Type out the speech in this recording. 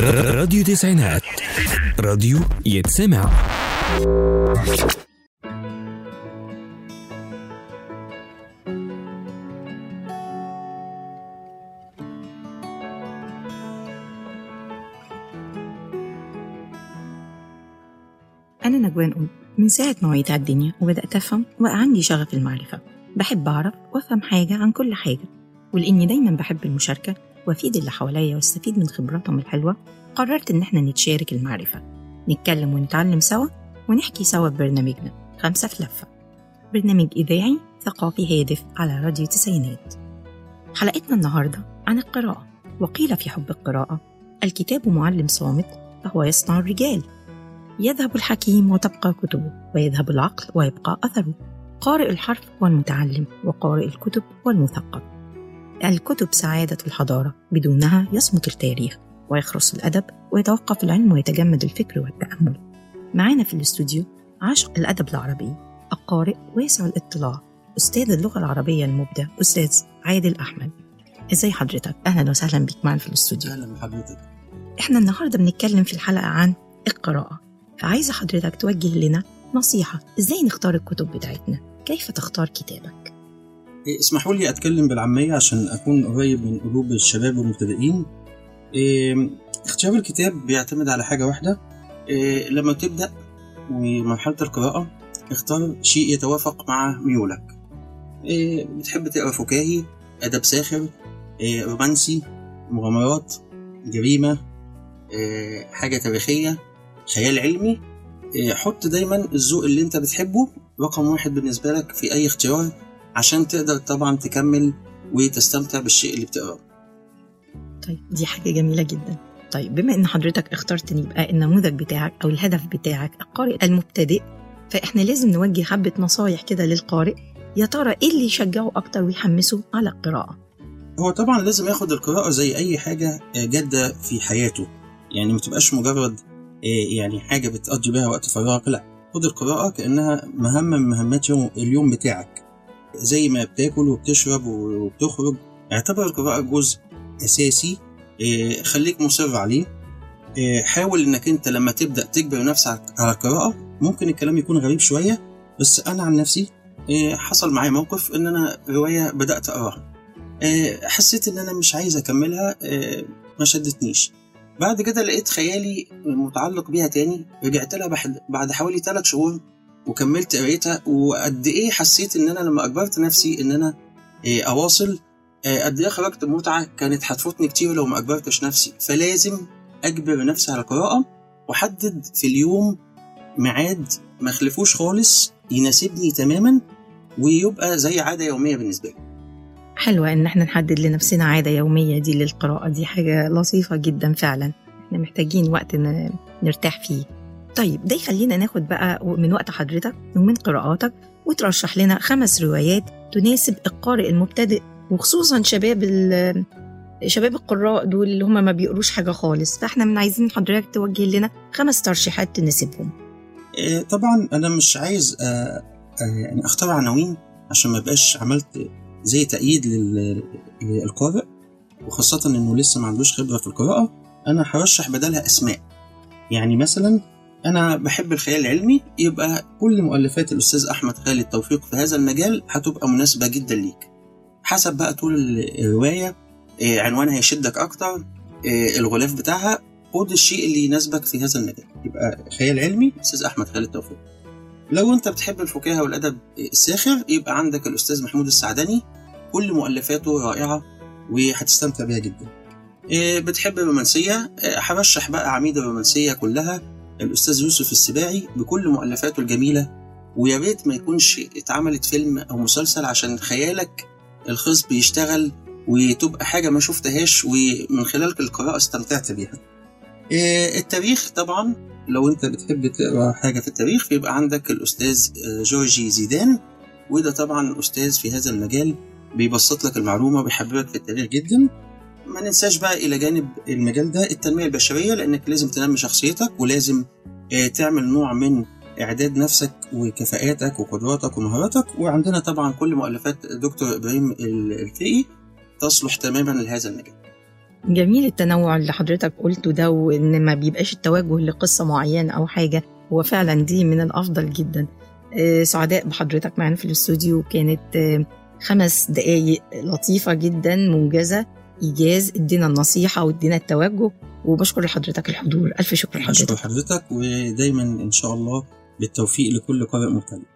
راديو تسعينات. راديو يتسمع. أنا نجوان أم. من ساعة ما وعيت على الدنيا وبدأت أفهم وبقى عندي شغف المعرفة. بحب أعرف وأفهم حاجة عن كل حاجة. ولأني دايما بحب المشاركة وأفيد اللي حواليا واستفيد من خبراتهم الحلوة قررت إن إحنا نتشارك المعرفة. نتكلم ونتعلم سوا ونحكي سوا في برنامجنا خمسة في لفة. برنامج إذاعي ثقافي هادف على راديو تسعينات. حلقتنا النهاردة عن القراءة. وقيل في حب القراءة الكتاب معلم صامت فهو يصنع الرجال. يذهب الحكيم وتبقى كتبه ويذهب العقل ويبقى أثره. قارئ الحرف هو المتعلم وقارئ الكتب هو المثقف الكتب سعادة الحضارة بدونها يصمت التاريخ ويخرس الأدب ويتوقف العلم ويتجمد الفكر والتأمل. معانا في الاستوديو عاشق الأدب العربي القارئ واسع الاطلاع أستاذ اللغة العربية المبدع أستاذ عادل أحمد. إزاي حضرتك؟ أهلا وسهلا بيك معنا في الاستوديو. أهلا بحضرتك. إحنا النهارده بنتكلم في الحلقة عن القراءة. فعايزة حضرتك توجه لنا نصيحة إزاي نختار الكتب بتاعتنا؟ كيف تختار كتابك؟ اسمحوا لي أتكلم بالعامية عشان أكون قريب من قلوب الشباب والمبتدئين. إيه، اختيار الكتاب بيعتمد على حاجة واحدة. إيه، لما تبدأ ومرحلة القراءة اختار شيء يتوافق مع ميولك. إيه، بتحب تقرأ فكاهي أدب ساخر إيه، رومانسي مغامرات جريمة إيه، حاجة تاريخية خيال علمي. إيه، حط دايما الذوق اللي أنت بتحبه رقم واحد بالنسبة لك في أي اختيار. عشان تقدر طبعا تكمل وتستمتع بالشيء اللي بتقرأه. طيب دي حاجة جميلة جدا. طيب بما إن حضرتك اخترت إن يبقى النموذج بتاعك أو الهدف بتاعك القارئ المبتدئ فإحنا لازم نوجه حبة نصايح كده للقارئ يا ترى إيه اللي يشجعه أكتر ويحمسه على القراءة؟ هو طبعا لازم ياخد القراءة زي أي حاجة جادة في حياته. يعني ما تبقاش مجرد آه، يعني حاجة بتقضي بيها وقت فراغ لا. خد القراءة كأنها مهمة من مهمات يوم اليوم بتاعك. زي ما بتاكل وبتشرب وبتخرج. اعتبر القراءة جزء أساسي آه، خليك مصر عليه. آه، حاول إنك أنت لما تبدأ تجبر نفسك على القراءه ممكن الكلام يكون غريب شوية بس أنا عن نفسي آه، حصل معايا موقف إن أنا رواية بدأت أقراها. حسيت إن أنا مش عايز أكملها ما شدتنيش. بعد كده لقيت خيالي متعلق بيها تاني رجعت لها بعد حوالي ثلاث شهور وكملت قرايتها وقد إيه حسيت إن أنا لما اجبرت نفسي إن أنا آه، أواصل آه، قد إيه خرجت متعه كانت هتفوتني كتير لو ما اجبرتش نفسي. فلازم أجبر نفسي على القراءه وأحدد في اليوم ميعاد ما أخلفوش خالص يناسبني تماما ويبقى زي عادة يومية بالنسبة لي. حلوة إن إحنا نحدد لنفسنا عادة يومية دي للقراءة دي حاجة لطيفة جدا فعلا. إحنا محتاجين وقت نرتاح فيه. طيب ده يخلينا ناخد بقى من وقت حضرتك ومن قراءاتك وترشح لنا خمس روايات تناسب القارئ المبتدئ وخصوصا شباب شباب القراء دول اللي هم ما بيقروش حاجة خالص. فإحنا من عايزين حضرتك توجه لنا خمس ترشيحات تناسبهم. آه، طبعا أنا مش عايز آه، آه، يعني أختار عناوين عشان ما بقاش عملت زي تأييد لل- للقارئ وخاصة إنه لسه ما عندوش خبرة في القراءة. أنا هرشح بدلها أسماء. يعني مثلا أنا بحب الخيال العلمي يبقى كل مؤلفات الأستاذ أحمد خالد توفيق في هذا المجال هتبقى مناسبة جدا ليك. حسب بقى طول الرواية آه، عنوانها يشدك أكتر آه، الغلاف بتاعها خد الشيء اللي يناسبك في هذا المجال. يبقى خيال علمي أستاذ أحمد خالد توفيق. لو أنت بتحب الفكاهة والأدب الساخر يبقى عندك الأستاذ محمود السعدني كل مؤلفاته رائعة وهتستمتع بيها جدا. إيه، بتحب الرومانسية؟ هرشح بقى عميد الرومانسية كلها. الأستاذ يوسف السباعي بكل مؤلفاته الجميلة ويا ريت ما يكونش اتعملت فيلم أو مسلسل عشان خيالك الخاص بيشتغل وتبقى حاجة ما شفتهاش ومن خلال القراءة استمتعت بيها. إيه، التاريخ طبعا لو أنت بتحب تقرأ حاجة في التاريخ فيبقى عندك الأستاذ آه، جورجي زيدان وده طبعا أستاذ في هذا المجال بيبسط لك المعلومة وبيحببك في التاريخ جدا. ما ننساش بقى إلى جانب المجال ده التنمية البشرية لأنك لازم تنمي شخصيتك ولازم آه، تعمل نوع من إعداد نفسك وكفاءاتك وقدراتك ومهاراتك. وعندنا طبعا كل مؤلفات دكتور إبراهيم الفقي تصلح تماما لهذا المجال. جميل التنوع اللي حضرتك قلته ده وإن ما بيبقاش التوجه لقصة معينة أو حاجة هو فعلا دي من الأفضل جدا. آه، سعداء بحضرتك معانا في الاستوديو كانت آه، خمس دقايق لطيفة جدا موجزة. إيجاز ادينا النصيحة وادينا التوجه وبشكر لحضرتك الحضور. ألف شكر لحضرتك. حضرتك ودايما إن شاء الله بالتوفيق لكل قارئ مبتدئ.